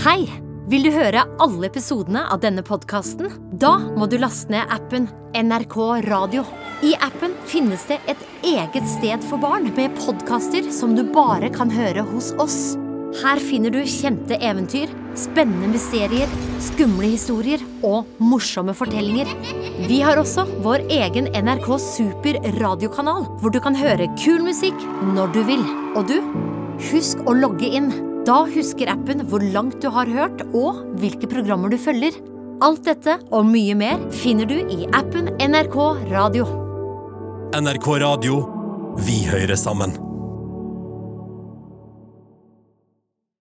Hei! Vil du høre alle episodene av denne podkasten? Da må du laste ned appen NRK Radio. I appen finnes det et eget sted for barn med podkaster som du bare kan høre hos oss. Her finner du kjente eventyr, spennende mysterier, skumle historier og morsomme fortellinger. Vi har også vår egen NRK Super radiokanal, hvor du kan høre kul musikk når du vil. Og du, husk å logge inn. Da husker appen hvor langt du har hørt, og hvilke programmer du følger. Alt dette og mye mer finner du i appen NRK Radio. NRK Radio. Vi hører sammen.